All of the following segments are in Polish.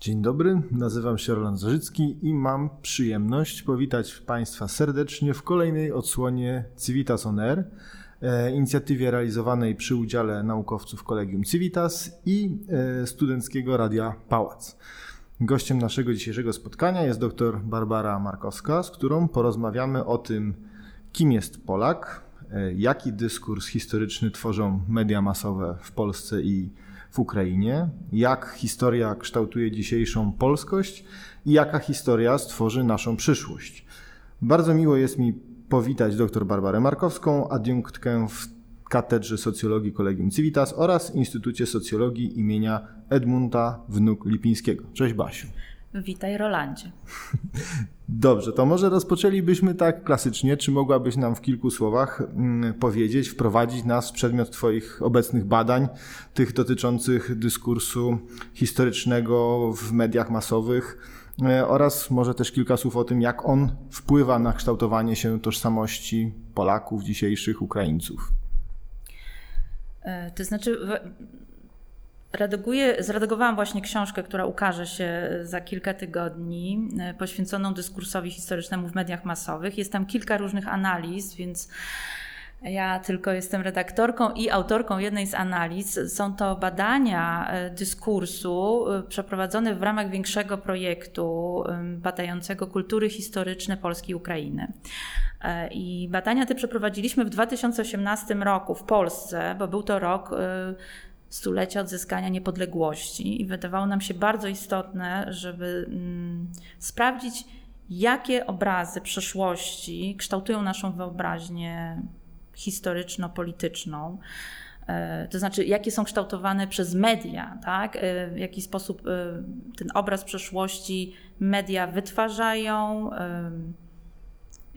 Dzień dobry, nazywam się Roland Zarzycki i mam przyjemność powitać Państwa serdecznie w kolejnej odsłonie Civitas On Air, e, inicjatywie realizowanej przy udziale naukowców Kolegium Civitas i e, Studenckiego Radia Pałac. Gościem naszego dzisiejszego spotkania jest dr Barbara Markowska, z którą porozmawiamy o tym, kim jest Polak, e, jaki dyskurs historyczny tworzą media masowe w Polsce i w Ukrainie, jak historia kształtuje dzisiejszą polskość i jaka historia stworzy naszą przyszłość. Bardzo miło jest mi powitać dr Barbarę Markowską, adiunktkę w Katedrze Socjologii Kolegium Civitas oraz Instytucie Socjologii imienia Edmunda Wnuk Lipińskiego. Cześć Basiu. Witaj Rolandzie. Dobrze, to może rozpoczęlibyśmy tak klasycznie. Czy mogłabyś nam w kilku słowach mm, powiedzieć, wprowadzić nas w przedmiot Twoich obecnych badań, tych dotyczących dyskursu historycznego w mediach masowych e, oraz może też kilka słów o tym, jak on wpływa na kształtowanie się tożsamości Polaków, dzisiejszych Ukraińców? E, to znaczy, Redaguję, zredagowałam właśnie książkę, która ukaże się za kilka tygodni, e, poświęconą dyskursowi historycznemu w mediach masowych. Jest tam kilka różnych analiz, więc ja tylko jestem redaktorką i autorką jednej z analiz. Są to badania e, dyskursu e, przeprowadzone w ramach większego projektu badającego kultury historyczne Polski i Ukrainy. I badania te przeprowadziliśmy w 2018 roku w Polsce, bo był to rok stulecia odzyskania niepodległości i wydawało nam się bardzo istotne, żeby mm, sprawdzić, jakie obrazy przeszłości kształtują naszą wyobraźnię historyczno-polityczną. E, to znaczy, jakie są kształtowane przez media, tak? E, w jaki sposób e, ten obraz przeszłości media wytwarzają,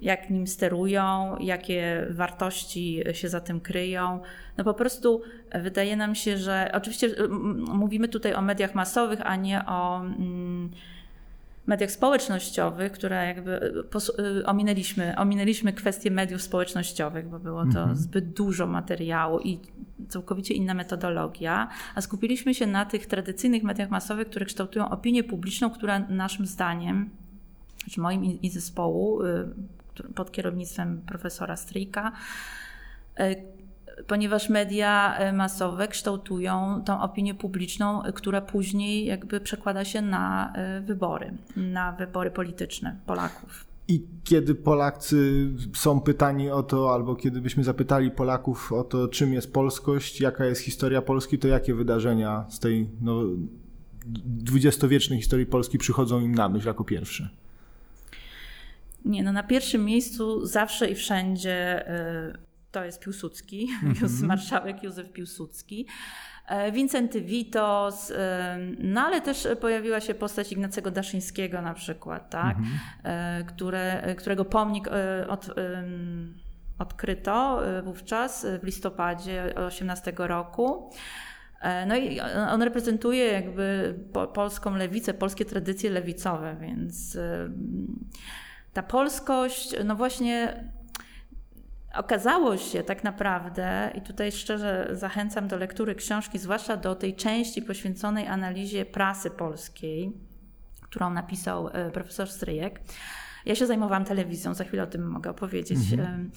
jak nim sterują, jakie wartości się za tym kryją. No po prostu wydaje nam się, że oczywiście mówimy tutaj o mediach masowych, a nie o mm, mediach społecznościowych, które jakby y, ominęliśmy, ominęliśmy kwestię mediów społecznościowych, bo było to mhm. zbyt dużo materiału i całkowicie inna metodologia, a skupiliśmy się na tych tradycyjnych mediach masowych, które kształtują opinię publiczną, która naszym zdaniem, znaczy moim i zespołu, y, pod kierownictwem profesora Stryjka, e, ponieważ media e, masowe kształtują tą opinię publiczną, która później jakby przekłada się na e, wybory, na wybory polityczne Polaków. I kiedy Polacy są pytani o to, albo kiedy byśmy zapytali Polaków o to, czym jest polskość, jaka jest historia Polski, to jakie wydarzenia z tej no, dwudziestowiecznej historii Polski przychodzą im na myśl jako pierwsze? Nie, no na pierwszym miejscu zawsze i wszędzie y, to jest Piłsudski, mm -hmm. marszałek Józef Piłsudski. E, Wincenty Witos, y, no ale też pojawiła się postać Ignacego Daszyńskiego na przykład, tak? Mm -hmm. Które, którego pomnik od, odkryto wówczas w listopadzie 18 roku. No i on reprezentuje jakby polską lewicę, polskie tradycje lewicowe, więc ta polskość, no właśnie okazało się tak naprawdę, i tutaj szczerze zachęcam do lektury książki, zwłaszcza do tej części poświęconej analizie prasy polskiej, którą napisał e, profesor Stryjek. Ja się zajmowałam telewizją, za chwilę o tym mogę opowiedzieć. Mhm.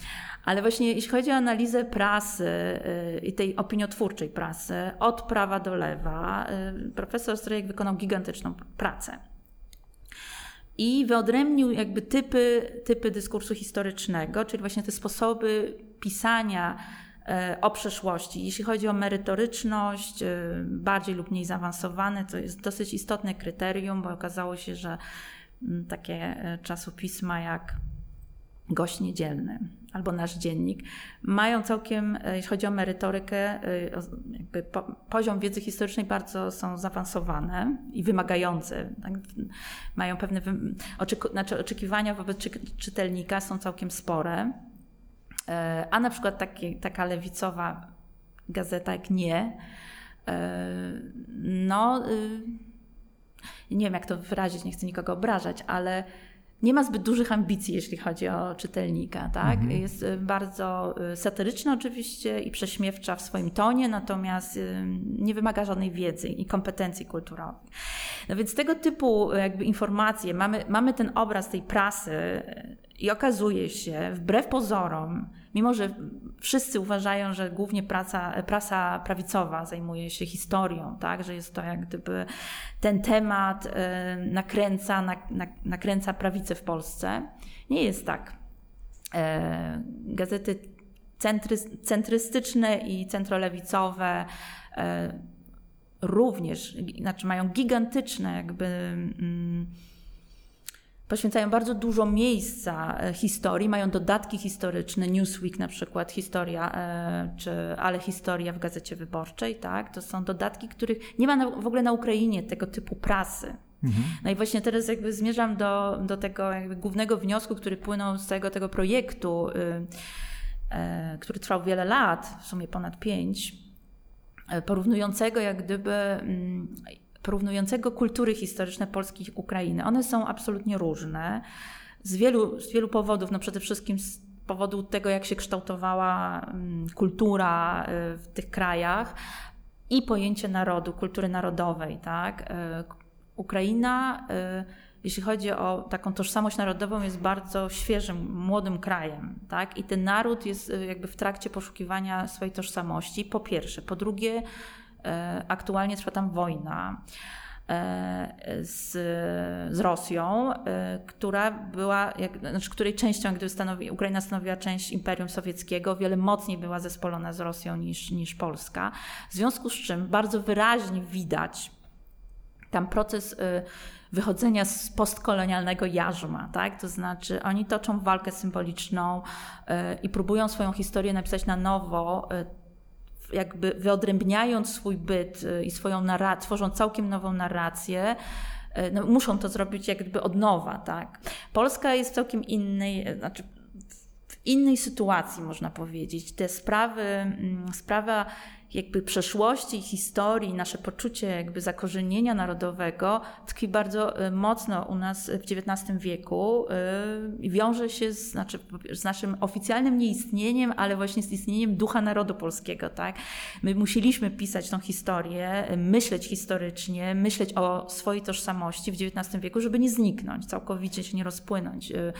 Ale właśnie jeśli chodzi o analizę prasy e, i tej opiniotwórczej prasy, od prawa do lewa, e, profesor Stryjek wykonał gigantyczną pracę i wyodrębnił jakby typy, typy dyskursu historycznego, czyli właśnie te sposoby pisania e, o przeszłości. Jeśli chodzi o merytoryczność, e, bardziej lub mniej zaawansowane, to jest dosyć istotne kryterium, bo okazało się, że mm, takie e, czasopisma jak Gość Niedzielny albo Nasz Dziennik mają całkiem, e, jeśli chodzi o merytorykę, e, jakby poziom wiedzy historycznej bardzo są zaawansowane i wymagające. Tak? Mają pewne znaczy oczekiwania wobec czytelnika są całkiem spore. E, a na przykład taki, taka lewicowa gazeta jak Nie, no y, nie wiem jak to wyrazić, nie chcę nikogo obrażać, ale nie ma zbyt dużych ambicji, jeśli chodzi o czytelnika. Tak? Mhm. Jest y, bardzo y, satyryczna oczywiście i prześmiewcza w swoim tonie, natomiast y, nie wymaga żadnej wiedzy i kompetencji kulturowych. No więc tego typu jakby informacje, mamy, mamy ten obraz tej prasy i okazuje się, wbrew pozorom, mimo że wszyscy uważają, że głównie praca, prasa prawicowa zajmuje się historią, tak, że jest to jak gdyby ten temat y, nakręca, nakręca prawicę w Polsce, nie jest tak. E, gazety centry, centrystyczne i centrolewicowe e, również, znaczy mają gigantyczne jakby mm, poświęcają bardzo dużo miejsca e, historii, mają dodatki historyczne, Newsweek na przykład, historia, e, czy ale historia w Gazecie Wyborczej, tak? To są dodatki, których nie ma na, w ogóle na Ukrainie tego typu prasy. Mhm. No i właśnie teraz jakby zmierzam do, do tego głównego wniosku, który płynął z tego, tego projektu, y, y, który trwał wiele lat, w sumie ponad pięć, porównującego jak gdyby mm, porównującego kultury historyczne Polski i Ukrainy. One są absolutnie różne z wielu, z wielu powodów, no przede wszystkim z powodu tego, jak się kształtowała mm, kultura y, w tych krajach i pojęcie narodu, kultury narodowej. Tak? Y, Ukraina, y, jeśli chodzi o taką tożsamość narodową, jest bardzo świeżym, młodym krajem. Tak? I ten naród jest jakby w trakcie poszukiwania swojej tożsamości, po pierwsze. Po drugie, aktualnie trwa tam wojna e, z, z Rosją, e, która była, jak, znaczy, której częścią, gdy stanowi, Ukraina stanowiła część Imperium Sowieckiego, wiele mocniej była zespolona z Rosją niż, niż Polska. W związku z czym bardzo wyraźnie widać tam proces wychodzenia z postkolonialnego jarzma, tak? To znaczy oni toczą walkę symboliczną i próbują swoją historię napisać na nowo jakby wyodrębniając swój byt y, i swoją narrację, tworząc całkiem nową narrację, y, no, muszą to zrobić jakby od nowa, tak. Polska jest w całkiem innej, y, znaczy w innej sytuacji, można powiedzieć. Te sprawy, mm, sprawa jakby przeszłości, historii, nasze poczucie jakby zakorzenienia narodowego tkwi bardzo y, mocno u nas w XIX wieku y, i wiąże się z, znaczy, z naszym oficjalnym nieistnieniem, ale właśnie z istnieniem ducha narodu polskiego. Tak? My musieliśmy pisać tą historię, myśleć historycznie, myśleć o swojej tożsamości w XIX wieku, żeby nie zniknąć, całkowicie się nie rozpłynąć y,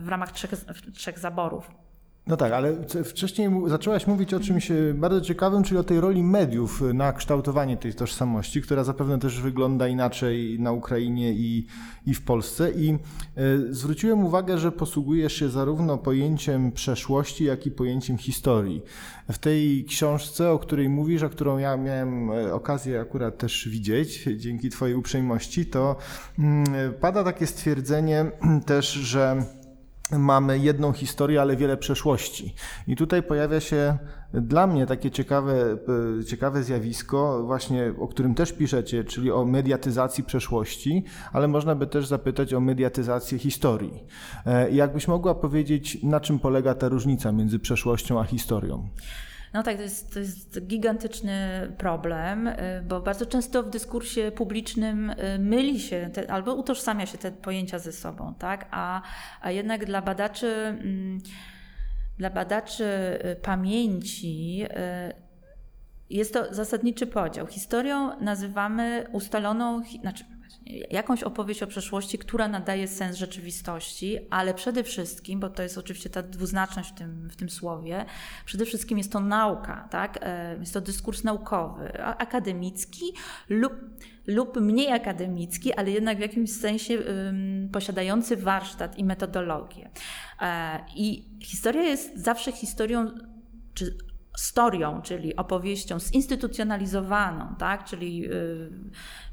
w ramach trzech, trzech zaborów. No tak, ale wcześniej zaczęłaś mówić o czymś e, bardzo ciekawym, czyli o tej roli mediów na kształtowanie tej tożsamości, która zapewne też wygląda inaczej na Ukrainie i, i w Polsce. I y, zwróciłem uwagę, że posługujesz się zarówno pojęciem przeszłości, jak i pojęciem historii. W tej książce, o której mówisz, a którą ja miałem e, okazję akurat też widzieć, dzięki Twojej uprzejmości, to y, pada takie stwierdzenie też, że mamy jedną historię, ale wiele przeszłości. I tutaj pojawia się dla mnie takie ciekawe, e, ciekawe zjawisko, właśnie o którym też piszecie, czyli o mediatyzacji przeszłości, ale można by też zapytać o mediatyzację historii. E, jakbyś mogła powiedzieć, na czym polega ta różnica między przeszłością a historią? No tak, to jest, to jest gigantyczny problem, y, bo bardzo często w dyskursie publicznym y, myli się te, albo utożsamia się te pojęcia ze sobą, tak? A, a jednak dla badaczy, mm, dla badaczy y, pamięci jest to zasadniczy podział. Historią nazywamy ustaloną, znaczy jakąś opowieść o przeszłości, która nadaje sens rzeczywistości, ale przede wszystkim, bo to jest oczywiście ta dwuznaczność w tym, w tym słowie, przede wszystkim jest to nauka, tak? E, jest to dyskurs naukowy, akademicki lub, lub mniej akademicki, ale jednak w jakimś sensie posiadający warsztat i metodologię. E, I historia jest zawsze historią, czy storią, czyli opowieścią zinstytucjonalizowaną, tak? czyli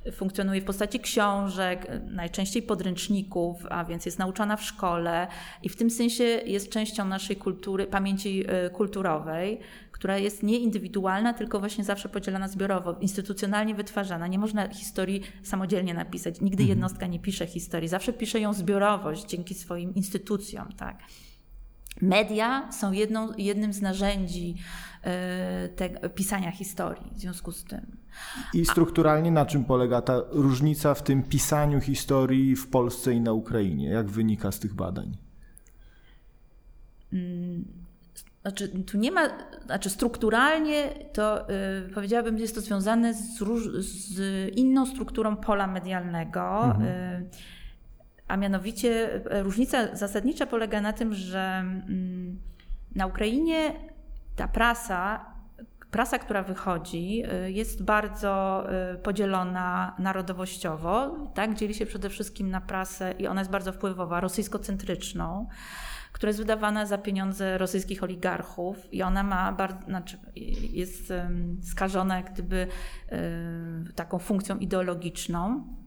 y, funkcjonuje w postaci książek, najczęściej podręczników, a więc jest nauczana w szkole i w tym sensie jest częścią naszej kultury, pamięci y, kulturowej, która jest nie indywidualna, tylko właśnie zawsze podzielana zbiorowo, instytucjonalnie wytwarzana. Nie można historii samodzielnie napisać. Nigdy mhm. jednostka nie pisze historii, zawsze pisze ją zbiorowość dzięki swoim instytucjom. Tak? Media są jedną, jednym z narzędzi te, pisania historii w związku z tym. I strukturalnie na czym polega ta różnica w tym pisaniu historii w Polsce i na Ukrainie? Jak wynika z tych badań? Mm, znaczy, tu nie ma, znaczy strukturalnie to yy, powiedziałabym, że jest to związane z, z, inną strukturą pola medialnego. Mhm. Yy, a mianowicie y, różnica zasadnicza polega na tym, że yy, na Ukrainie ta prasa, prasa, która wychodzi, y, jest bardzo y, podzielona narodowościowo. Tak? Dzieli się przede wszystkim na prasę i ona jest bardzo wpływowa, rosyjskocentryczną która jest wydawana za pieniądze rosyjskich oligarchów i ona ma bardzo, znaczy jest skażona jak gdyby taką funkcją ideologiczną, mm,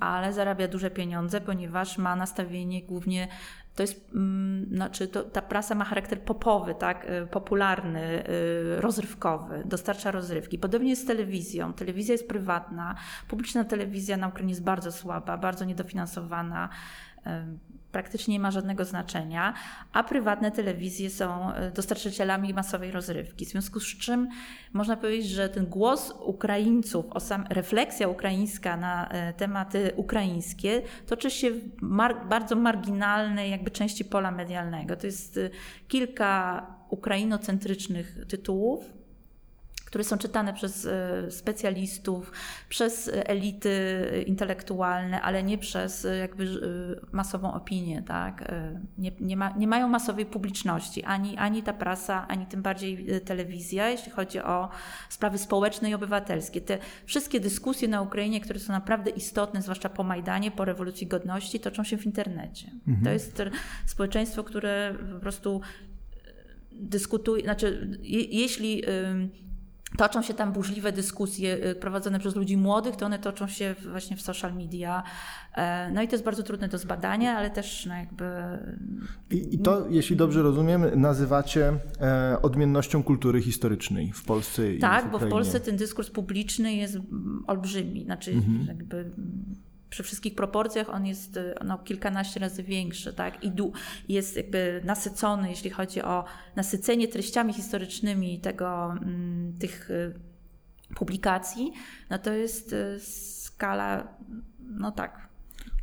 ale zarabia duże pieniądze, ponieważ ma nastawienie głównie to jest, mm, znaczy to, ta prasa ma charakter popowy, tak, y, popularny, y, rozrywkowy, dostarcza rozrywki. Podobnie jest z telewizją. Telewizja jest prywatna, publiczna telewizja na Ukrainie jest bardzo słaba, bardzo niedofinansowana praktycznie nie ma żadnego znaczenia, a prywatne telewizje są e, dostarczycielami masowej rozrywki. W związku z czym można powiedzieć, że ten głos Ukraińców, refleksja ukraińska na e, tematy ukraińskie toczy się w mar bardzo marginalnej jakby części pola medialnego. To jest e, kilka ukrainocentrycznych tytułów, które są czytane przez e, specjalistów, przez elity intelektualne, ale nie przez e, jakby e, masową opinię. Tak? Nie, nie, ma, nie mają masowej publiczności, ani, ani ta prasa, ani tym bardziej telewizja, jeśli chodzi o sprawy społeczne i obywatelskie. Te wszystkie dyskusje na Ukrainie, które są naprawdę istotne, zwłaszcza po Majdanie, po rewolucji godności, toczą się w internecie. Mhm. To jest społeczeństwo, które po prostu dyskutuje, znaczy je, jeśli toczą się tam burzliwe dyskusje y, prowadzone przez ludzi młodych, to one toczą się właśnie w social media. E, no i to jest bardzo trudne do zbadania, ale też no jakby... I, I, to, jeśli dobrze rozumiem, nazywacie e, odmiennością kultury historycznej w Polsce i Tak, w bo w Polsce ten dyskurs publiczny jest olbrzymi. Znaczy mhm. jakby przy wszystkich proporcjach on jest no, kilkanaście razy większy, tak? I jest jakby nasycony, jeśli chodzi o nasycenie treściami historycznymi tego, mm, tych y, publikacji, no to jest y, skala, no tak,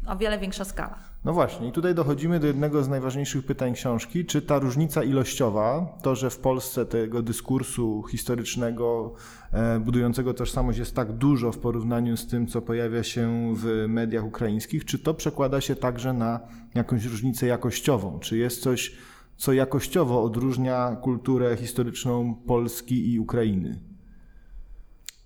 o wiele większa skala. No właśnie, i tutaj dochodzimy do jednego z najważniejszych pytań książki. Czy ta różnica ilościowa, to, że w Polsce tego dyskursu historycznego, e, budującego tożsamość jest tak dużo w porównaniu z tym, co pojawia się w mediach ukraińskich, czy to przekłada się także na jakąś różnicę jakościową? Czy jest coś, co jakościowo odróżnia kulturę historyczną Polski i Ukrainy?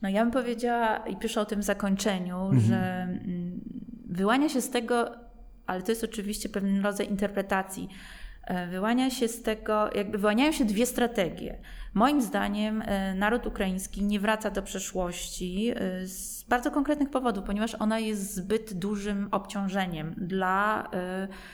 No ja bym powiedziała, i piszę o tym zakończeniu, mhm. że mm, wyłania się z tego ale to jest oczywiście pewien rodzaj interpretacji. E, wyłania się z tego, jakby wyłaniają się dwie strategie. Moim zdaniem e, naród ukraiński nie wraca do przeszłości e, z bardzo konkretnych powodów, ponieważ ona jest zbyt dużym obciążeniem dla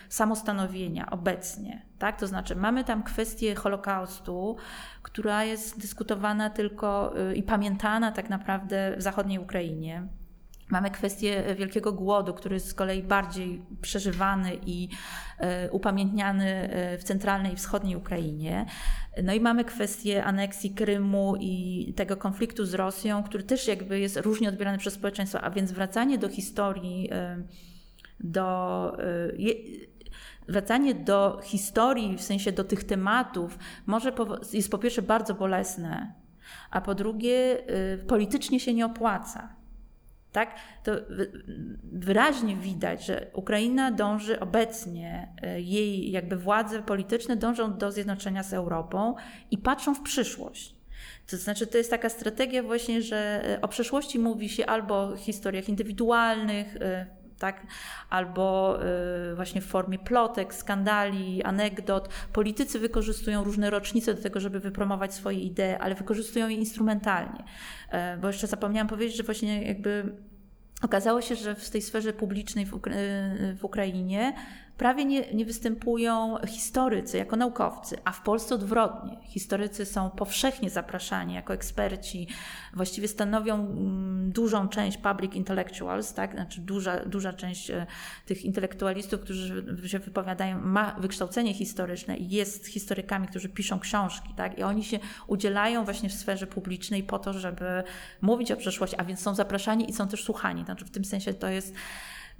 samostanowienia obecnie. Tak? To znaczy, mamy tam kwestię Holokaustu, która jest dyskutowana tylko i pamiętana tak naprawdę w zachodniej Ukrainie. Mamy kwestię wielkiego głodu, który jest z kolei bardziej przeżywany i e, upamiętniany e, w centralnej i wschodniej Ukrainie. No i mamy kwestię aneksji Krymu i tego konfliktu z Rosją, który też jakby jest różnie odbierany przez społeczeństwo, a więc wracanie do historii, e, do wracanie do historii, w sensie do tych tematów, może jest po pierwsze bardzo bolesne, a po drugie politycznie się nie opłaca tak, to wyraźnie widać, że Ukraina dąży obecnie, e, jej jakby władze polityczne dążą do zjednoczenia z Europą i patrzą w przyszłość. To znaczy, to jest taka strategia właśnie, że e, o przeszłości mówi się albo o historiach indywidualnych, e, tak? albo y, właśnie w formie plotek, skandali, anegdot. Politycy wykorzystują różne rocznice do tego, żeby wypromować swoje idee, ale wykorzystują je instrumentalnie. E, bo jeszcze zapomniałam powiedzieć, że właśnie jakby Okazało się, że w tej sferze publicznej w, Ukra w Ukrainie prawie nie, nie występują historycy jako naukowcy, a w Polsce odwrotnie. Historycy są powszechnie zapraszani jako eksperci, właściwie stanowią mm, dużą część public intellectuals, tak? znaczy duża, duża część e, tych intelektualistów, którzy się wypowiadają, ma wykształcenie historyczne i jest historykami, którzy piszą książki, tak? i oni się udzielają właśnie w sferze publicznej po to, żeby mówić o przeszłości, a więc są zapraszani i są też słuchani. Znaczy w tym sensie to jest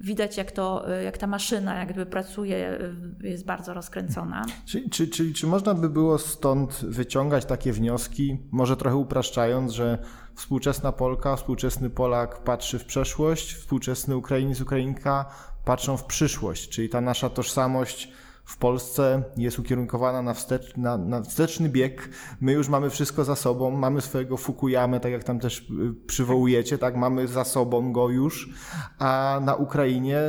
widać, jak, to, jak ta maszyna jakby pracuje, jest bardzo rozkręcona. Czyli, czy, czy można by było stąd wyciągać takie wnioski, może trochę upraszczając, że współczesna Polka, współczesny Polak patrzy w przeszłość, współczesny Ukrainiec, Ukrainka patrzą w przyszłość, czyli ta nasza tożsamość w Polsce jest ukierunkowana na, wstecz, na, na wsteczny bieg. My już mamy wszystko za sobą, mamy swojego Fukuyamę, tak jak tam też y, przywołujecie, tak, mamy za sobą go już, a na Ukrainie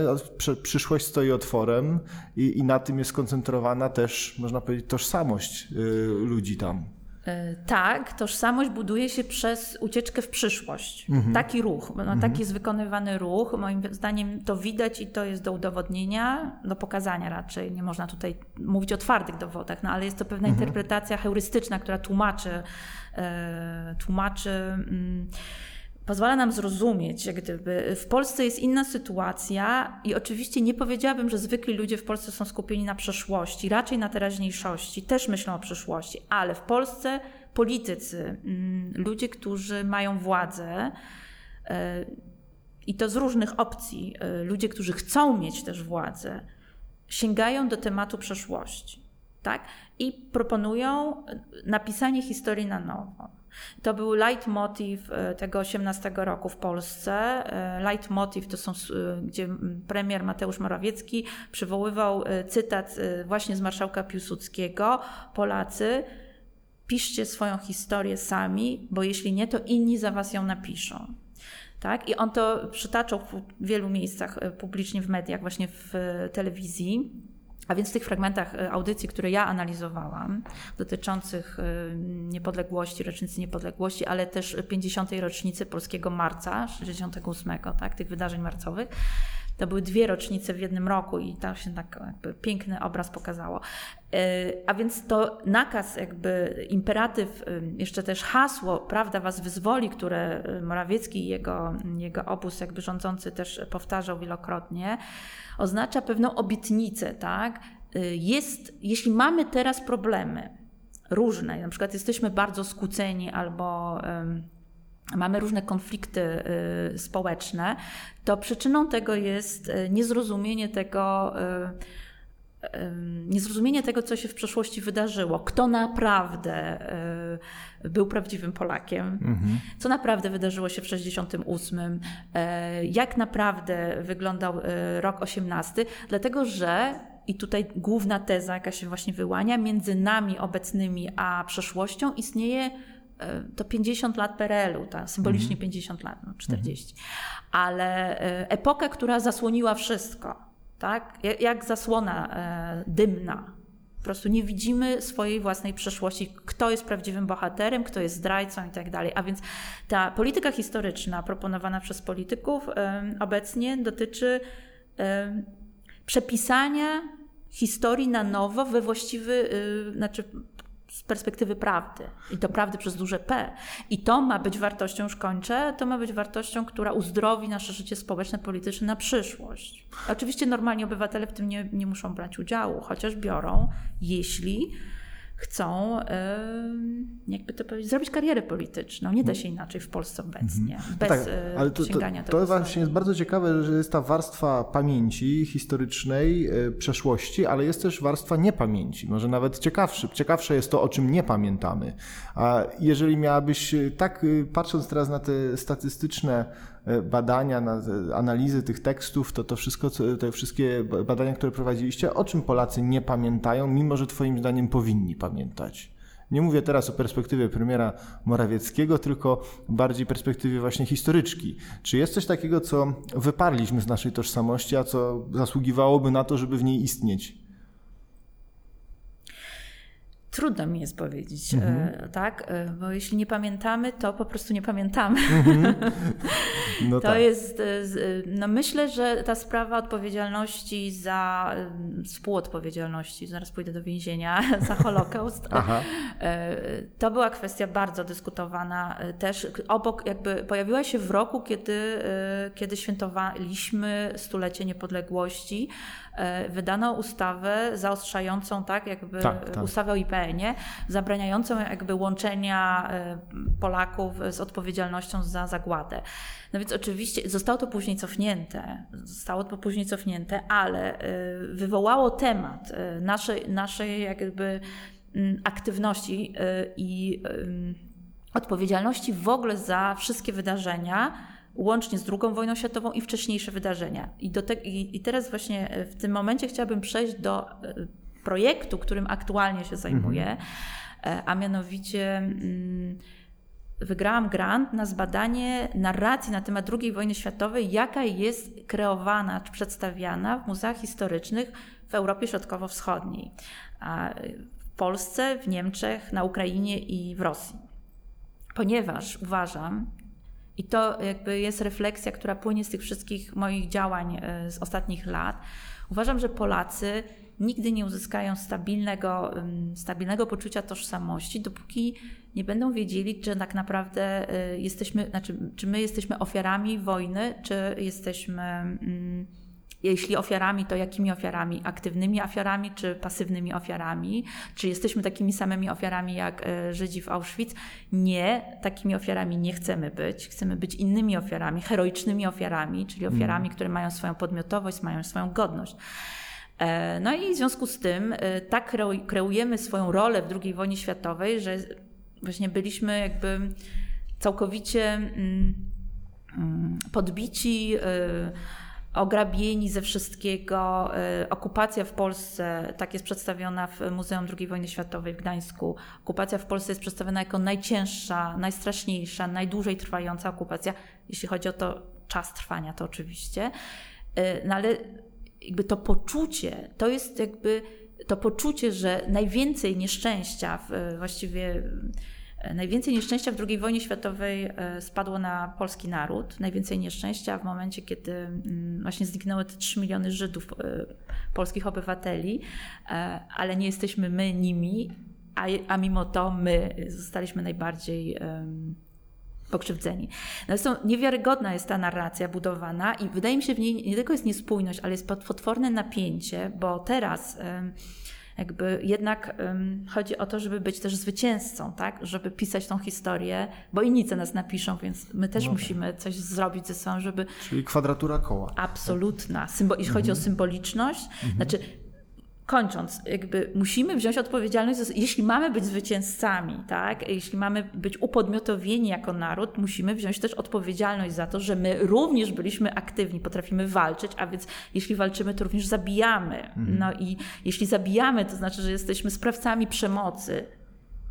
przyszłość stoi otworem i, i na tym jest skoncentrowana też, można powiedzieć, tożsamość y, ludzi tam. E, tak, tożsamość buduje się przez ucieczkę w przyszłość. Mhm. Taki ruch, no, mhm. taki jest wykonywany ruch. Moim zdaniem to widać i to jest do udowodnienia, do pokazania raczej. Nie można tutaj mówić o twardych dowodach, no ale jest to pewna mhm. interpretacja heurystyczna, która tłumaczy, e, tłumaczy. Pozwala nam zrozumieć, jak gdyby w Polsce jest inna sytuacja i oczywiście nie powiedziałabym, że zwykli ludzie w Polsce są skupieni na przeszłości, raczej na teraźniejszości, też myślą o przyszłości, ale w Polsce politycy, mm, ludzie, którzy mają władzę, e, i to z różnych opcji, e, ludzie, którzy chcą mieć też władzę, sięgają do tematu przeszłości. Tak? I proponują napisanie historii na nowo. To był leitmotiv e, tego 18 roku w Polsce. E, leitmotiv to są, e, gdzie premier Mateusz Morawiecki przywoływał cytat właśnie z marszałka Piłsudskiego. Polacy, piszcie swoją historię sami, bo jeśli nie, to inni za was ją napiszą. Tak? I on to przytaczał w wielu miejscach publicznie w mediach, właśnie w telewizji. A więc w tych fragmentach e, audycji, które ja analizowałam, dotyczących e, niepodległości, rocznicy niepodległości, ale też 50. rocznicy polskiego marca 68, tak, tych wydarzeń marcowych, to były dwie rocznice w jednym roku i tam się tak jakby piękny obraz pokazało. E, a więc to nakaz, jakby imperatyw, jeszcze też hasło Prawda was wyzwoli, które Morawiecki i jego, jego obóz jakby rządzący też powtarzał wielokrotnie, oznacza pewną obietnicę, tak? Y, jest, jeśli mamy teraz problemy różne, na przykład jesteśmy bardzo skłóceni albo mamy różne konflikty y, społeczne, to przyczyną tego jest y, niezrozumienie tego, niezrozumienie tego, co się w przeszłości wydarzyło, kto naprawdę był prawdziwym Polakiem, mhm. co naprawdę wydarzyło się w 68, e, jak naprawdę wyglądał rok 18, dlatego że i tutaj główna teza, jaka się właśnie wyłania, między nami obecnymi a przeszłością istnieje to 50 lat PRL-u, ta, symbolicznie mhm. 50 lat, no 40. Mhm. Ale epoka, która zasłoniła wszystko, tak? Jak zasłona dymna po prostu nie widzimy swojej własnej przeszłości, kto jest prawdziwym bohaterem, kto jest zdrajcą i tak dalej. A więc ta polityka historyczna proponowana przez polityków obecnie dotyczy przepisania historii na nowo we właściwy, znaczy z perspektywy prawdy i to prawdy przez duże P. I to ma być wartością, już kończę, to ma być wartością, która uzdrowi nasze życie społeczne, polityczne na przyszłość. Oczywiście normalni obywatele w tym nie, nie muszą brać udziału, chociaż biorą, jeśli chcą, jakby to powiedzieć, zrobić karierę polityczną. Nie da się inaczej w Polsce obecnie, mhm. bez tak, ale to, sięgania to, to, to właśnie jest bardzo ciekawe, że jest ta warstwa pamięci historycznej, e, przeszłości, ale jest też warstwa niepamięci. Może nawet ciekawszy. Ciekawsze jest to, o czym nie pamiętamy. A jeżeli miałabyś, e, tak e, patrząc teraz na te statystyczne E, badania, na analizy tych tekstów, to to wszystko, te wszystkie badania, które prowadziliście, o czym Polacy nie pamiętają, mimo że Twoim zdaniem powinni pamiętać? Nie mówię teraz o perspektywie premiera Morawieckiego, tylko bardziej perspektywie właśnie historyczki. Czy jest coś takiego, co wyparliśmy z naszej tożsamości, a co zasługiwałoby na to, żeby w niej istnieć? Trudno mi jest powiedzieć, mhm. tak? Bo jeśli nie pamiętamy, to po prostu nie pamiętamy. No to tak. jest, no myślę, że ta sprawa odpowiedzialności za, współodpowiedzialności, zaraz pójdę do więzienia, za Holokaust, Aha. to była kwestia bardzo dyskutowana też. Obok, jakby pojawiła się w roku, kiedy, kiedy świętowaliśmy stulecie niepodległości, wydano ustawę zaostrzającą, tak, jakby tak, tak. ustawę o IPN-ie, zabraniającą jakby łączenia e, Polaków z odpowiedzialnością za zagładę. No więc oczywiście zostało to później cofnięte, zostało to później cofnięte, ale e, wywołało temat e, naszej, naszej jakby mm, aktywności i odpowiedzialności w ogóle za wszystkie wydarzenia, łącznie z II wojną światową i wcześniejsze wydarzenia. I, do te, I teraz właśnie w tym momencie chciałabym przejść do projektu, którym aktualnie się zajmuję, mhm. a mianowicie mm, wygrałam grant na zbadanie narracji na temat II wojny światowej, jaka jest kreowana czy przedstawiana w muzeach historycznych w Europie Środkowo-Wschodniej. W Polsce, w Niemczech, na Ukrainie i w Rosji. Ponieważ uważam, i to jakby jest refleksja, która płynie z tych wszystkich moich działań e, z ostatnich lat, uważam, że Polacy nigdy nie uzyskają stabilnego, stabilnego poczucia tożsamości, dopóki nie będą wiedzieli, czy tak naprawdę y, jesteśmy, znaczy, czy my jesteśmy ofiarami wojny, czy jesteśmy, jeśli ofiarami, to jakimi ofiarami? Aktywnymi ofiarami, czy pasywnymi ofiarami? Czy jesteśmy takimi samymi ofiarami jak y, Żydzi w Auschwitz? Nie, takimi ofiarami nie chcemy być. Chcemy być innymi ofiarami, heroicznymi ofiarami, czyli ofiarami, mm. które mają swoją podmiotowość, mają swoją godność. E, no i w związku z tym e, tak kreujemy swoją rolę w II wojnie światowej, że właśnie byliśmy jakby całkowicie mm, mm, podbici, e, ograbieni ze wszystkiego. Okupacja w Polsce, tak jest przedstawiona w Muzeum II wojny światowej w Gdańsku. Okupacja w Polsce jest przedstawiona jako najcięższa, najstraszniejsza, najdłużej trwająca okupacja, jeśli chodzi o to czas trwania, to oczywiście. No ale jakby to poczucie, to jest jakby to poczucie, że najwięcej nieszczęścia, właściwie e, najwięcej nieszczęścia w II wojnie światowej e, spadło na polski naród. Najwięcej nieszczęścia w momencie, kiedy mm, właśnie zniknęły te 3 miliony Żydów, e, polskich obywateli, ale nie jesteśmy my nimi, a, a mimo to my zostaliśmy najbardziej pokrzywdzeni. Natomiast niewiarygodna jest ta narracja budowana i wydaje mi się w niej nie tylko jest niespójność, ale jest potworne napięcie, bo teraz jakby jednak um, chodzi o to, żeby być też zwycięzcą, tak? Żeby pisać tą historię, bo inni co nas napiszą, więc my też no. musimy coś zrobić ze sobą, żeby... Czyli kwadratura koła. Absolutna. Symbo- jeśli mhm. chodzi o mhm. symboliczność, mhm. znaczy kończąc, jakby musimy wziąć odpowiedzialność, jeśli mamy być zwycięzcami, tak? jeśli mamy być upodmiotowieni jako naród, musimy wziąć też odpowiedzialność za to, że my również byliśmy aktywni, potrafimy walczyć, a więc jeśli walczymy, to również zabijamy. Mhm. No i jeśli zabijamy, to znaczy, że jesteśmy sprawcami przemocy,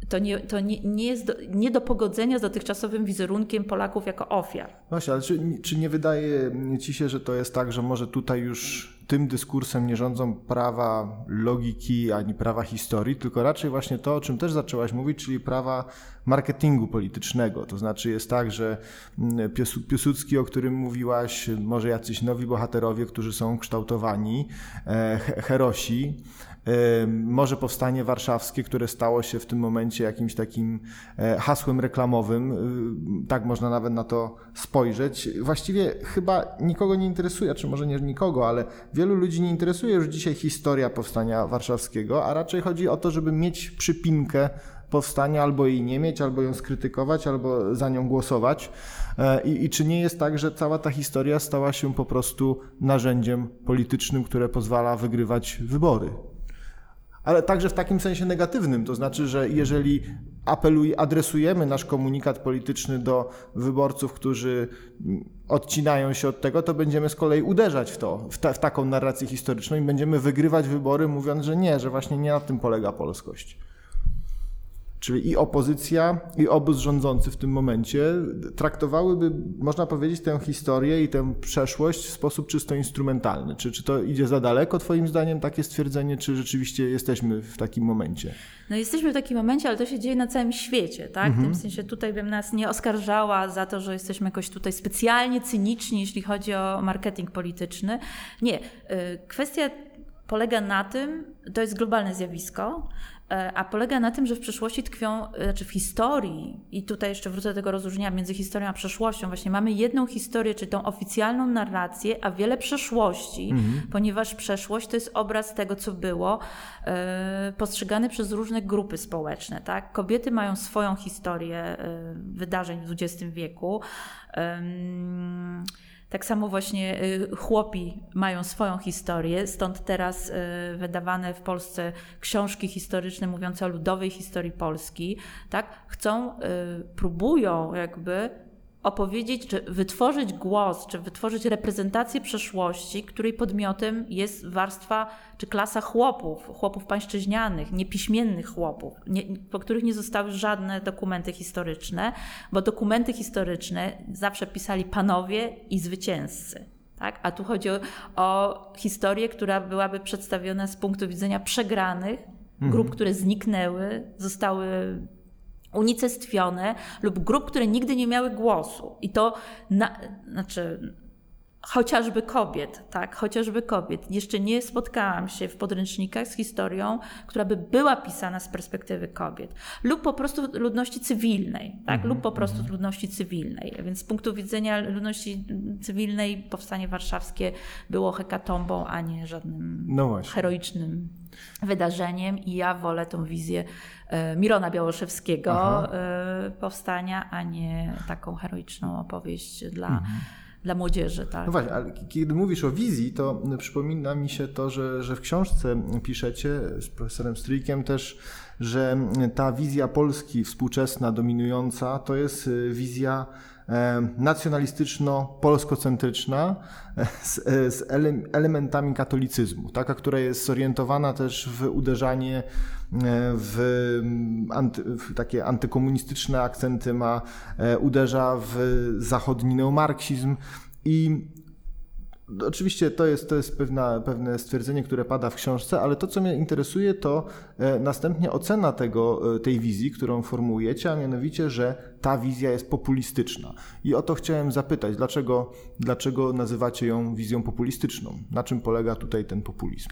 to nie, to nie, nie jest do, nie do pogodzenia z dotychczasowym wizerunkiem Polaków jako ofiar. Właśnie, ale czy, czy nie wydaje Ci się, że to jest tak, że może tutaj już tym dyskursem nie rządzą prawa logiki ani prawa historii, tylko raczej właśnie to, o czym też zaczęłaś mówić, czyli prawa marketingu politycznego. To znaczy jest tak, że mm, Piłsudski, o którym mówiłaś, może jacyś nowi bohaterowie, którzy są kształtowani, e, herosi, może powstanie warszawskie, które stało się w tym momencie jakimś takim e, hasłem reklamowym. Tak można nawet na to spojrzeć. Właściwie chyba nikogo nie interesuje, czy może nie nikogo, ale wielu ludzi nie interesuje już dzisiaj historia powstania warszawskiego, a raczej chodzi o to, żeby mieć przypinkę powstania, albo jej nie mieć, albo ją skrytykować, albo za nią głosować. E, I, I, czy nie jest tak, że cała ta historia stała się po prostu narzędziem politycznym, które pozwala wygrywać wybory? Ale także w takim sensie negatywnym, to znaczy, że jeżeli apeluj, adresujemy nasz komunikat polityczny do wyborców, którzy odcinają się od tego, to będziemy z kolei uderzać w to, w, ta, w taką narrację historyczną i będziemy wygrywać wybory, mówiąc, że nie, że właśnie nie na tym polega polskość. Czyli i opozycja, i obóz rządzący w tym momencie traktowałyby, można powiedzieć, tę historię i tę przeszłość w sposób czysto instrumentalny. Czy, czy to idzie za daleko, Twoim zdaniem, takie stwierdzenie, czy rzeczywiście jesteśmy w takim momencie? No jesteśmy w takim momencie, ale to się dzieje na całym świecie, tak? W tym sensie tutaj bym nas nie oskarżała za to, że jesteśmy jakoś tutaj specjalnie cyniczni, jeśli chodzi o marketing polityczny. Nie. Y, Kwestia polega na tym, to jest globalne zjawisko, e, a polega na tym, że w przeszłości tkwią, e, znaczy w historii, i tutaj jeszcze wrócę do tego rozróżnienia między historią a przeszłością, właśnie mamy jedną historię, czyli tą oficjalną narrację, a wiele przeszłości, ponieważ przeszłość to jest obraz tego, co było, e, postrzegany przez różne grupy społeczne. Tak? Kobiety mają swoją historię wydarzeń w XX wieku. Tak samo właśnie y, chłopi mają swoją historię, stąd teraz y, wydawane w Polsce książki historyczne mówiące o ludowej historii Polski, tak? Chcą, y, próbują jakby opowiedzieć, czy wytworzyć głos, czy wytworzyć reprezentację przeszłości, której podmiotem jest warstwa czy klasa chłopów, chłopów pańszczyźnianych, niepiśmiennych chłopów, nie, po których nie zostały żadne dokumenty historyczne, bo dokumenty historyczne zawsze pisali panowie i zwycięzcy. Tak? A tu chodzi o, o historię, która byłaby przedstawiona z punktu widzenia przegranych, grup, które zniknęły, zostały unicestwione lub grup, które nigdy nie miały głosu. I to na, znaczy chociażby kobiet, tak, chociażby kobiet. Jeszcze nie spotkałam się w podręcznikach z historią, która by była pisana z perspektywy kobiet. Lub po prostu ludności cywilnej, tak, lub po prostu ludności cywilnej. Więc z punktu widzenia ludności cywilnej powstanie warszawskie było hekatombą, a nie żadnym No heroicznym wydarzeniem i ja wolę tą wizję e, Mirona Białoszewskiego Aha. e, powstania, a nie taką heroiczną opowieść dla, dla młodzieży. Tak? No właśnie, ale kiedy mówisz o wizji, to przypomina mi się to, że, że w książce piszecie z profesorem Stryjkiem też, że ta wizja Polski współczesna, dominująca, to jest y, wizja nacjonalistyczno-polskocentryczna z, e, z ele- elementami katolicyzmu, taka, która jest zorientowana też w uderzanie e, w, anty, w takie antykomunistyczne akcenty ma, e, uderza w zachodni neomarksizm i Oczywiście to jest, to jest pewna, pewne stwierdzenie, które pada w książce, ale to, co mnie interesuje, to e, następnie ocena tego, e, tej wizji, którą formułujecie, a mianowicie, że ta wizja jest populistyczna. I o to chciałem zapytać, dlaczego, dlaczego nazywacie ją wizją populistyczną? Na czym polega tutaj ten populizm?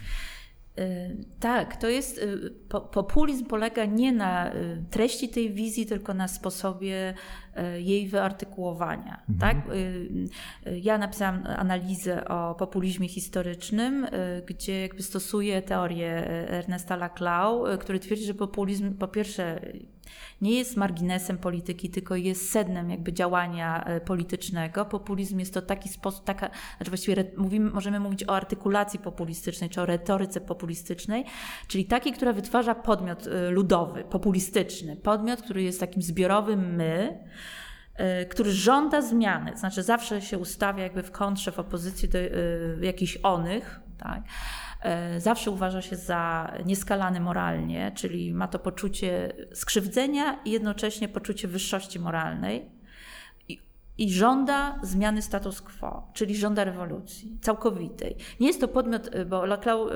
Y, Tak, to jest. y, po- Populizm polega nie na y, treści tej wizji, tylko na sposobie jej wyartykułowania. Tak? Y, y, Ja napisałam analizę o populizmie historycznym, gdzie jakby stosuję teorię Ernesta Laclau, który twierdzi, że populizm po pierwsze nie jest marginesem polityki, tylko jest sednem jakby działania e, politycznego. Populizm jest to taki sposób, taka, znaczy właściwie mówimy, możemy mówić o artykulacji populistycznej, czy o retoryce populistycznej, czyli takiej, która wytwarza podmiot e, ludowy, populistyczny, podmiot, który jest takim zbiorowym my, e, który żąda zmiany, znaczy zawsze się ustawia jakby w kontrze, w opozycji do jakichś onych, tak? E, Zawsze uważa się za nieskalany moralnie, czyli ma to poczucie skrzywdzenia i jednocześnie poczucie wyższości moralnej i, żąda zmiany status quo, czyli żąda rewolucji całkowitej. Nie jest to podmiot, y, bo Laclau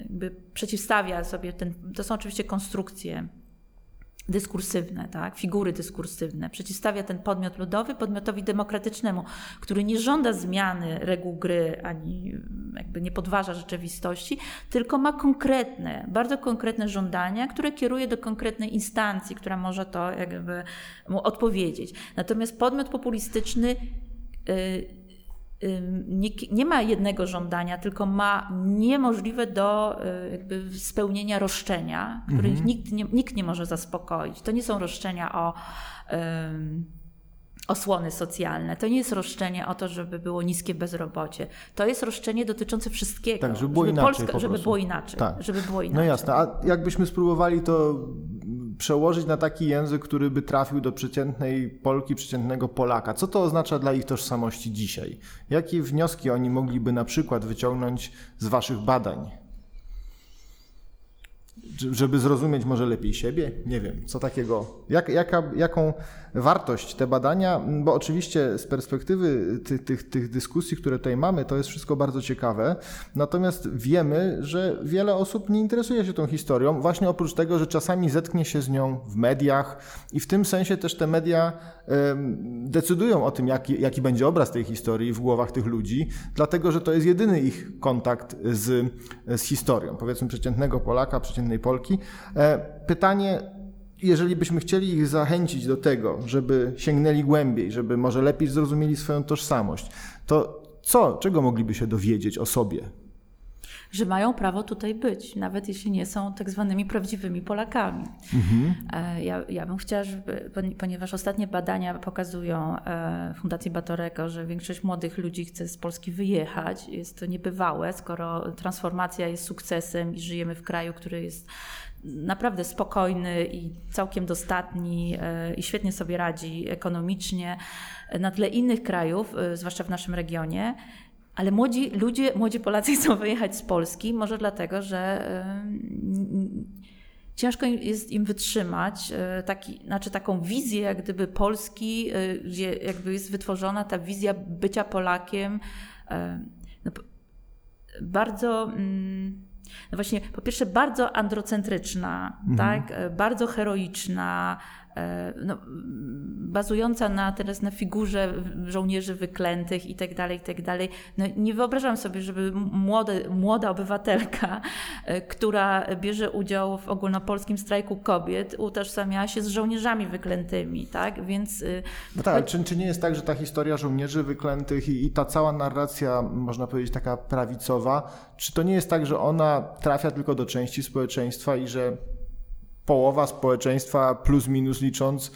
jakby przeciwstawia sobie ten, to są oczywiście konstrukcje dyskursywne, tak? figury dyskursywne. Przeciwstawia ten podmiot ludowy podmiotowi demokratycznemu, który nie żąda zmiany reguł gry, ani mm, jakby nie podważa rzeczywistości, tylko ma konkretne, bardzo konkretne żądania, które kieruje do konkretnej instancji, która może to jakby mu odpowiedzieć. Natomiast podmiot populistyczny y, ym, nie, nie ma jednego żądania, tylko ma niemożliwe do y, jakby spełnienia roszczenia, których nikt, nie, nikt nie może zaspokoić. To nie są roszczenia o ym, osłony socjalne, to nie jest roszczenie o to, żeby było niskie bezrobocie. To jest roszczenie dotyczące wszystkiego. Tak, żeby było inaczej po żeby było inaczej. Tak. Żeby było No inaczej. jasne, a jakbyśmy spróbowali to przełożyć na taki język, który by trafił do przeciętnej Polki, przeciętnego Polaka. Co to oznacza dla ich tożsamości dzisiaj? Jakie wnioski oni mogliby na przykład wyciągnąć z waszych badań? żeby zrozumieć może lepiej siebie? Nie wiem, co takiego, jak, jaka, jaką wartość te badania, bo oczywiście z perspektywy tych, tych, dyskusji, które tutaj mamy, to jest wszystko bardzo ciekawe, natomiast wiemy, że wiele osób nie interesuje się tą historią, właśnie oprócz tego, że czasami zetknie się z nią w mediach i w tym sensie też te media decydują o tym, jaki, jaki będzie obraz tej historii w głowach tych ludzi, dlatego że to jest jedyny ich kontakt z, z historią, powiedzmy przeciętnego Polaka, przeciętnej Polki. E, pytanie, jeżeli byśmy chcieli ich zachęcić do tego, żeby sięgnęli głębiej, żeby może lepiej zrozumieli swoją tożsamość, to co, czego mogliby się dowiedzieć o sobie? że mają prawo tutaj być, nawet jeśli nie są tak zwanymi prawdziwymi Polakami. Mhm. Ja, ja bym chciała, żeby, ponieważ ostatnie badania pokazują e, Fundacji Batorego, że większość młodych ludzi chce z Polski wyjechać. Jest to niebywałe, skoro transformacja jest sukcesem i żyjemy w kraju, który jest naprawdę spokojny i całkiem dostatni e, i świetnie sobie radzi ekonomicznie na tle innych krajów, zwłaszcza w naszym regionie. Ale młodzi ludzie, młodzi Polacy chcą wyjechać z Polski, może dlatego, że ciężko jest im wytrzymać e, taki, znaczy taką wizję jak gdyby Polski, e, gdzie jakby jest wytworzona ta wizja bycia Polakiem e, no, bardzo mm, no właśnie po pierwsze bardzo androcentryczna, mhm. tak? bardzo heroiczna, E, no, bazująca na teraz na figurze żołnierzy wyklętych i tak dalej, i tak dalej. No, nie wyobrażam sobie, żeby młoda obywatelka, e, która bierze udział w ogólnopolskim strajku kobiet, utożsamiała się z żołnierzami wyklętymi, tak? Więc... E, no tak, czy, czy nie jest tak, że ta historia żołnierzy wyklętych i, i ta cała narracja, można powiedzieć taka prawicowa, czy to nie jest tak, że ona trafia tylko do części społeczeństwa i że połowa społeczeństwa, plus minus licząc,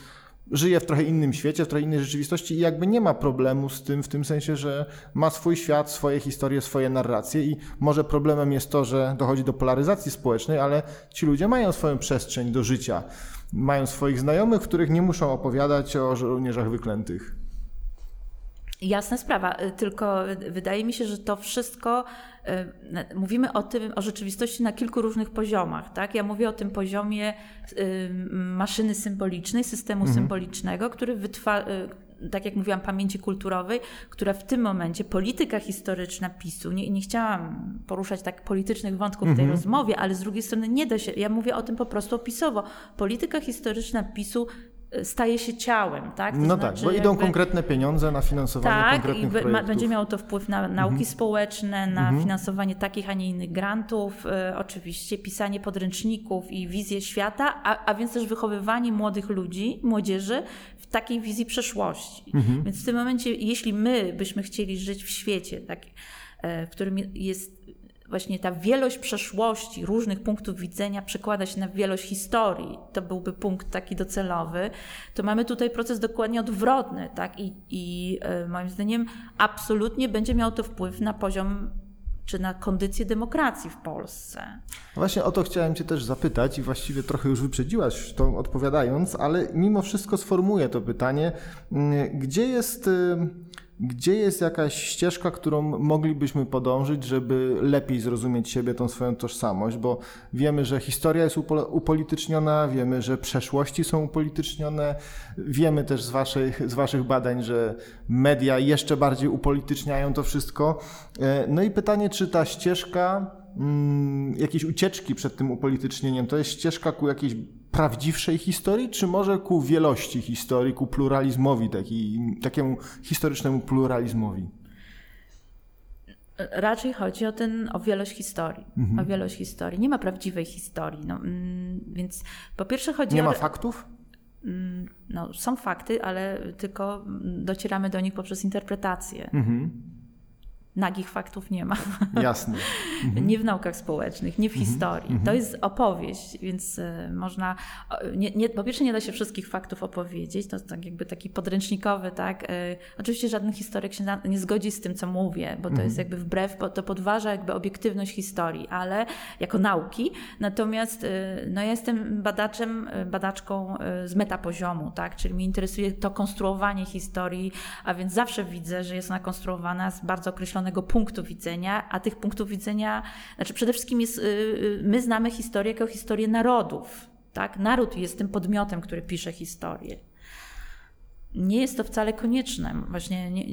żyje w trochę innym świecie, w trochę innej rzeczywistości i jakby nie ma problemu z tym, w tym sensie, że ma swój świat, swoje historie, swoje narracje i może problemem jest to, że dochodzi do polaryzacji społecznej, ale ci ludzie mają swoją przestrzeń do życia, mają swoich znajomych, których nie muszą opowiadać o żołnierzach wyklętych. Jasna sprawa, y, tylko wydaje mi się, że to wszystko, y, mówimy o tym, o rzeczywistości na kilku różnych poziomach. Tak? Ja mówię o tym poziomie y, maszyny symbolicznej, systemu mhm. symbolicznego, który wytwarza tak jak mówiłam, pamięci kulturowej, która w tym momencie, polityka historyczna PiSu, nie, nie chciałam poruszać tak politycznych wątków w tej mhm. rozmowie, ale z drugiej strony nie da się, ja mówię o tym po prostu opisowo. Polityka historyczna PiSu staje się ciałem, tak? To no tak, znaczy, tak, bo idą jakby, konkretne pieniądze na finansowanie tak, konkretnych i projektów. będzie miało to wpływ na nauki mhm. społeczne, na mhm. finansowanie takich, a nie innych grantów, y, oczywiście pisanie podręczników i wizję świata, a, a więc też wychowywanie młodych ludzi, młodzieży w takiej wizji przeszłości. Mhm. Więc w tym momencie, jeśli my byśmy chcieli żyć w świecie, tak, y, w którym jest właśnie ta wielość przeszłości, różnych punktów widzenia przekłada się na wielość historii, to byłby punkt taki docelowy, to mamy tutaj proces dokładnie odwrotny, tak? I, i e, moim zdaniem absolutnie będzie miał to wpływ na poziom czy na kondycję demokracji w Polsce. Właśnie o to chciałem Cię też zapytać i właściwie trochę już wyprzedziłaś to odpowiadając, ale mimo wszystko sformułuję to pytanie. Mm, gdzie jest y, gdzie jest jakaś ścieżka, którą moglibyśmy podążyć, żeby lepiej zrozumieć siebie, tą swoją tożsamość? Bo wiemy, że historia jest upolityczniona, wiemy, że przeszłości są upolitycznione, wiemy też z waszych, z waszych badań, że media jeszcze bardziej upolityczniają to wszystko. E, no i pytanie, czy ta ścieżka mm, jakiejś ucieczki przed tym upolitycznieniem, to jest ścieżka ku jakiejś prawdziwszej historii, czy może ku wielości historii, ku pluralizmowi, taki, takiemu historycznemu pluralizmowi? Raczej chodzi o, ten, o wielość historii. Mhm. O wielość historii. Nie ma prawdziwej historii. No, mm, więc po pierwsze chodzi Nie o. Nie ma faktów? Mm, no, są fakty, ale tylko docieramy do nich poprzez interpretację. Mhm nagich faktów nie ma. Jasne. Mhm. Nie w naukach społecznych, nie w mhm. historii. Mhm. To jest opowieść, więc y, można. Nie, nie, po pierwsze, nie da się wszystkich faktów opowiedzieć, to jest tak jakby taki podręcznikowy, tak. Y, oczywiście żaden historyk się nie zgodzi z tym, co mówię, bo to jest mhm. jakby wbrew, to podważa jakby obiektywność historii, ale jako nauki. Natomiast y, no, ja jestem badaczem, badaczką z metapoziomu, tak, czyli mnie interesuje to konstruowanie historii, a więc zawsze widzę, że jest ona konstruowana z bardzo określonych określonego punktu widzenia, a tych punktów widzenia, znaczy przede wszystkim jest, y, y, my znamy historię jako historię narodów. Tak? Naród jest tym podmiotem, który pisze historię nie jest to wcale konieczne. Właśnie nie,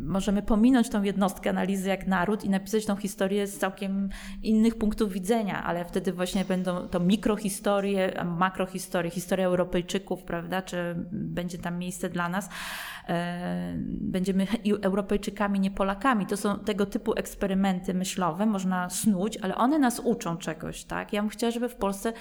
możemy pominąć tą jednostkę analizy jak naród i napisać tą historię z całkiem innych punktów widzenia, ale wtedy właśnie będą to mikrohistorie, makrohistorie, historia Europejczyków, prawda? Czy będzie tam miejsce dla nas? E, będziemy Europejczykami, nie Polakami. To są tego typu eksperymenty myślowe, można snuć, ale one nas uczą czegoś, tak? Ja bym chciała, żeby w Polsce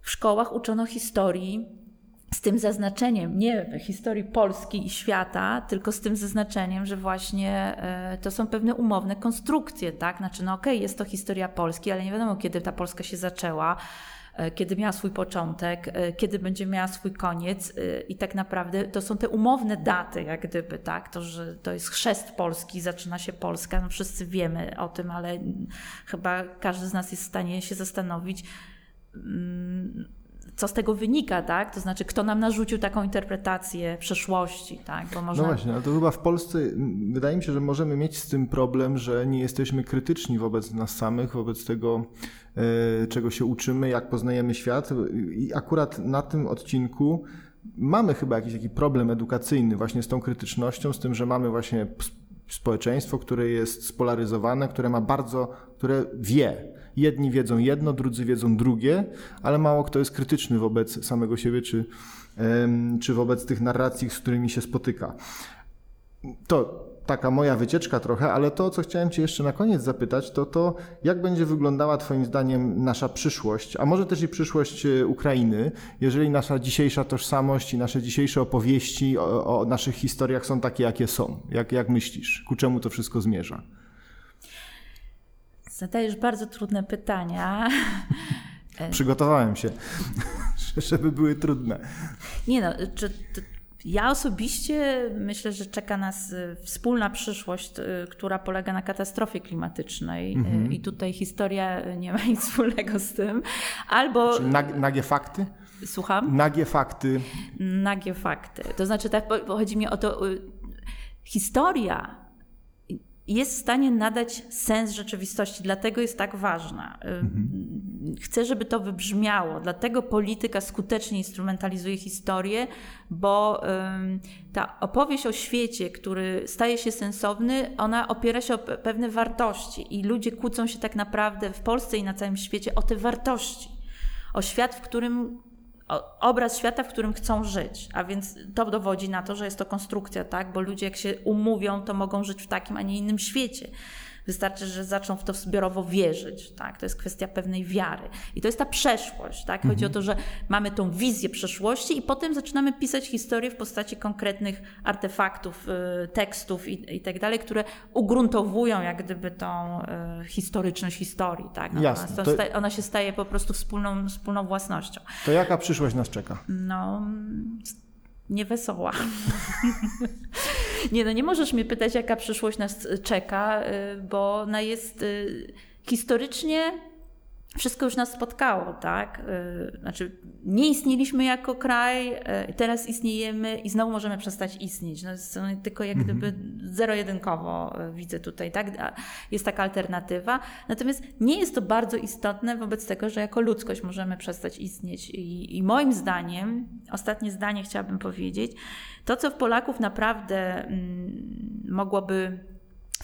w szkołach uczono historii z tym zaznaczeniem, nie historii Polski i świata, tylko z tym zaznaczeniem, że właśnie e, to są pewne umowne konstrukcje, tak? Znaczy, no okej, okay, jest to historia Polski, ale nie wiadomo, kiedy ta Polska się zaczęła, e, kiedy miała swój początek, e, kiedy będzie miała swój koniec i tak naprawdę to są te umowne daty, jak gdyby, tak? To, że to jest chrzest Polski, zaczyna się Polska, no wszyscy wiemy o tym, ale chyba każdy z nas jest w stanie się zastanowić, mm, co z tego wynika, tak? To znaczy, kto nam narzucił taką interpretację przeszłości, tak? Bo można... No właśnie, ale to chyba w Polsce wydaje mi się, że możemy mieć z tym problem, że nie jesteśmy krytyczni wobec nas samych, wobec tego, e, czego się uczymy, jak poznajemy świat. I akurat na tym odcinku mamy chyba jakiś taki problem edukacyjny właśnie z tą krytycznością, z tym, że mamy właśnie społeczeństwo, które jest spolaryzowane, które ma bardzo, które wie, Jedni wiedzą jedno, drudzy wiedzą drugie, ale mało kto jest krytyczny wobec samego siebie czy, czy wobec tych narracji, z którymi się spotyka. To taka moja wycieczka trochę, ale to, co chciałem Cię jeszcze na koniec zapytać, to to, jak będzie wyglądała Twoim zdaniem nasza przyszłość, a może też i przyszłość e, Ukrainy, jeżeli nasza dzisiejsza tożsamość i nasze dzisiejsze opowieści o, o naszych historiach są takie, jakie są. Jak, jak myślisz? Ku czemu to wszystko zmierza? Zadajesz bardzo trudne pytania. Przygotowałem się, żeby były trudne. Nie no, czy, ja osobiście myślę, że czeka nas y, wspólna przyszłość, y, która polega na katastrofie klimatycznej y, mhm. i tutaj historia nie ma nic wspólnego z tym. Albo... Czy nag, nagie fakty? Słucham? Nagie fakty. Nagie fakty. To znaczy, tak, chodzi mi o to, historia jest w stanie nadać sens rzeczywistości, dlatego jest tak ważna. Mhm. Chcę, żeby to wybrzmiało, dlatego polityka skutecznie instrumentalizuje historię, bo ta opowieść o świecie, który staje się sensowny, ona opiera się o pewne wartości i ludzie kłócą się tak naprawdę w Polsce i na całym świecie o te wartości. O świat, w którym obraz świata, w którym chcą żyć. A więc to dowodzi na to, że jest to konstrukcja, tak? Bo ludzie, jak się umówią, to mogą żyć w takim, a nie innym świecie. Wystarczy, że zaczną w to zbiorowo wierzyć. Tak? To jest kwestia pewnej wiary. I to jest ta przeszłość. Tak? Chodzi mhm. o to, że mamy tą wizję przeszłości i potem zaczynamy pisać historię w postaci konkretnych artefaktów, y, tekstów i, i tak dalej, które ugruntowują jak gdyby tą y, historyczność historii. Tak? No, Jasne, ona, to... ona się staje po prostu wspólną, wspólną własnością. To jaka przyszłość nas czeka? No niewesoła. nie, no nie możesz mnie pytać, jaka przyszłość nas czeka, y, bo ona jest y, historycznie wszystko już nas spotkało, tak? Y, znaczy, nie istnieliśmy jako kraj, teraz istniejemy i znowu możemy przestać istnieć. No, tylko jak gdyby mhm. Zero-jedynkowo y, widzę tutaj, tak? Jest taka alternatywa. Natomiast nie jest to bardzo istotne wobec tego, że jako ludzkość możemy przestać istnieć. I, i moim zdaniem, ostatnie zdanie chciałabym powiedzieć, to co w Polaków naprawdę mm, mogłoby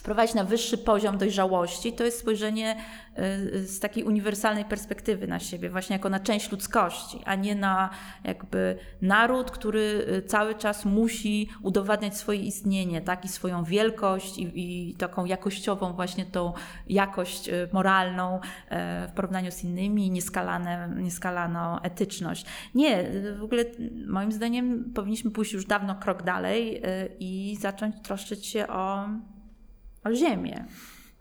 wprowadzić na wyższy poziom dojrzałości, to jest spojrzenie y, z takiej uniwersalnej perspektywy na siebie, właśnie jako na część ludzkości, a nie na jakby naród, który y, cały czas musi udowadniać swoje istnienie, tak, i swoją wielkość i, i taką jakościową właśnie tą jakość y, moralną w porównaniu z innymi, nieskalaną etyczność. Nie, w ogóle moim zdaniem powinniśmy pójść już dawno krok dalej i zacząć troszczyć się o ziemię.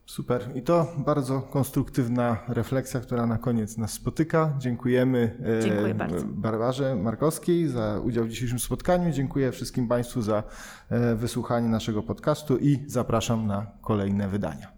Super. I to bardzo konstruktywna refleksja, która na koniec nas spotyka. Dziękujemy e, Dziękuję bardzo. Barbarze Markowskiej za udział w dzisiejszym spotkaniu. Dziękuję wszystkim Państwu za e, wysłuchanie naszego podcastu i zapraszam na kolejne wydania.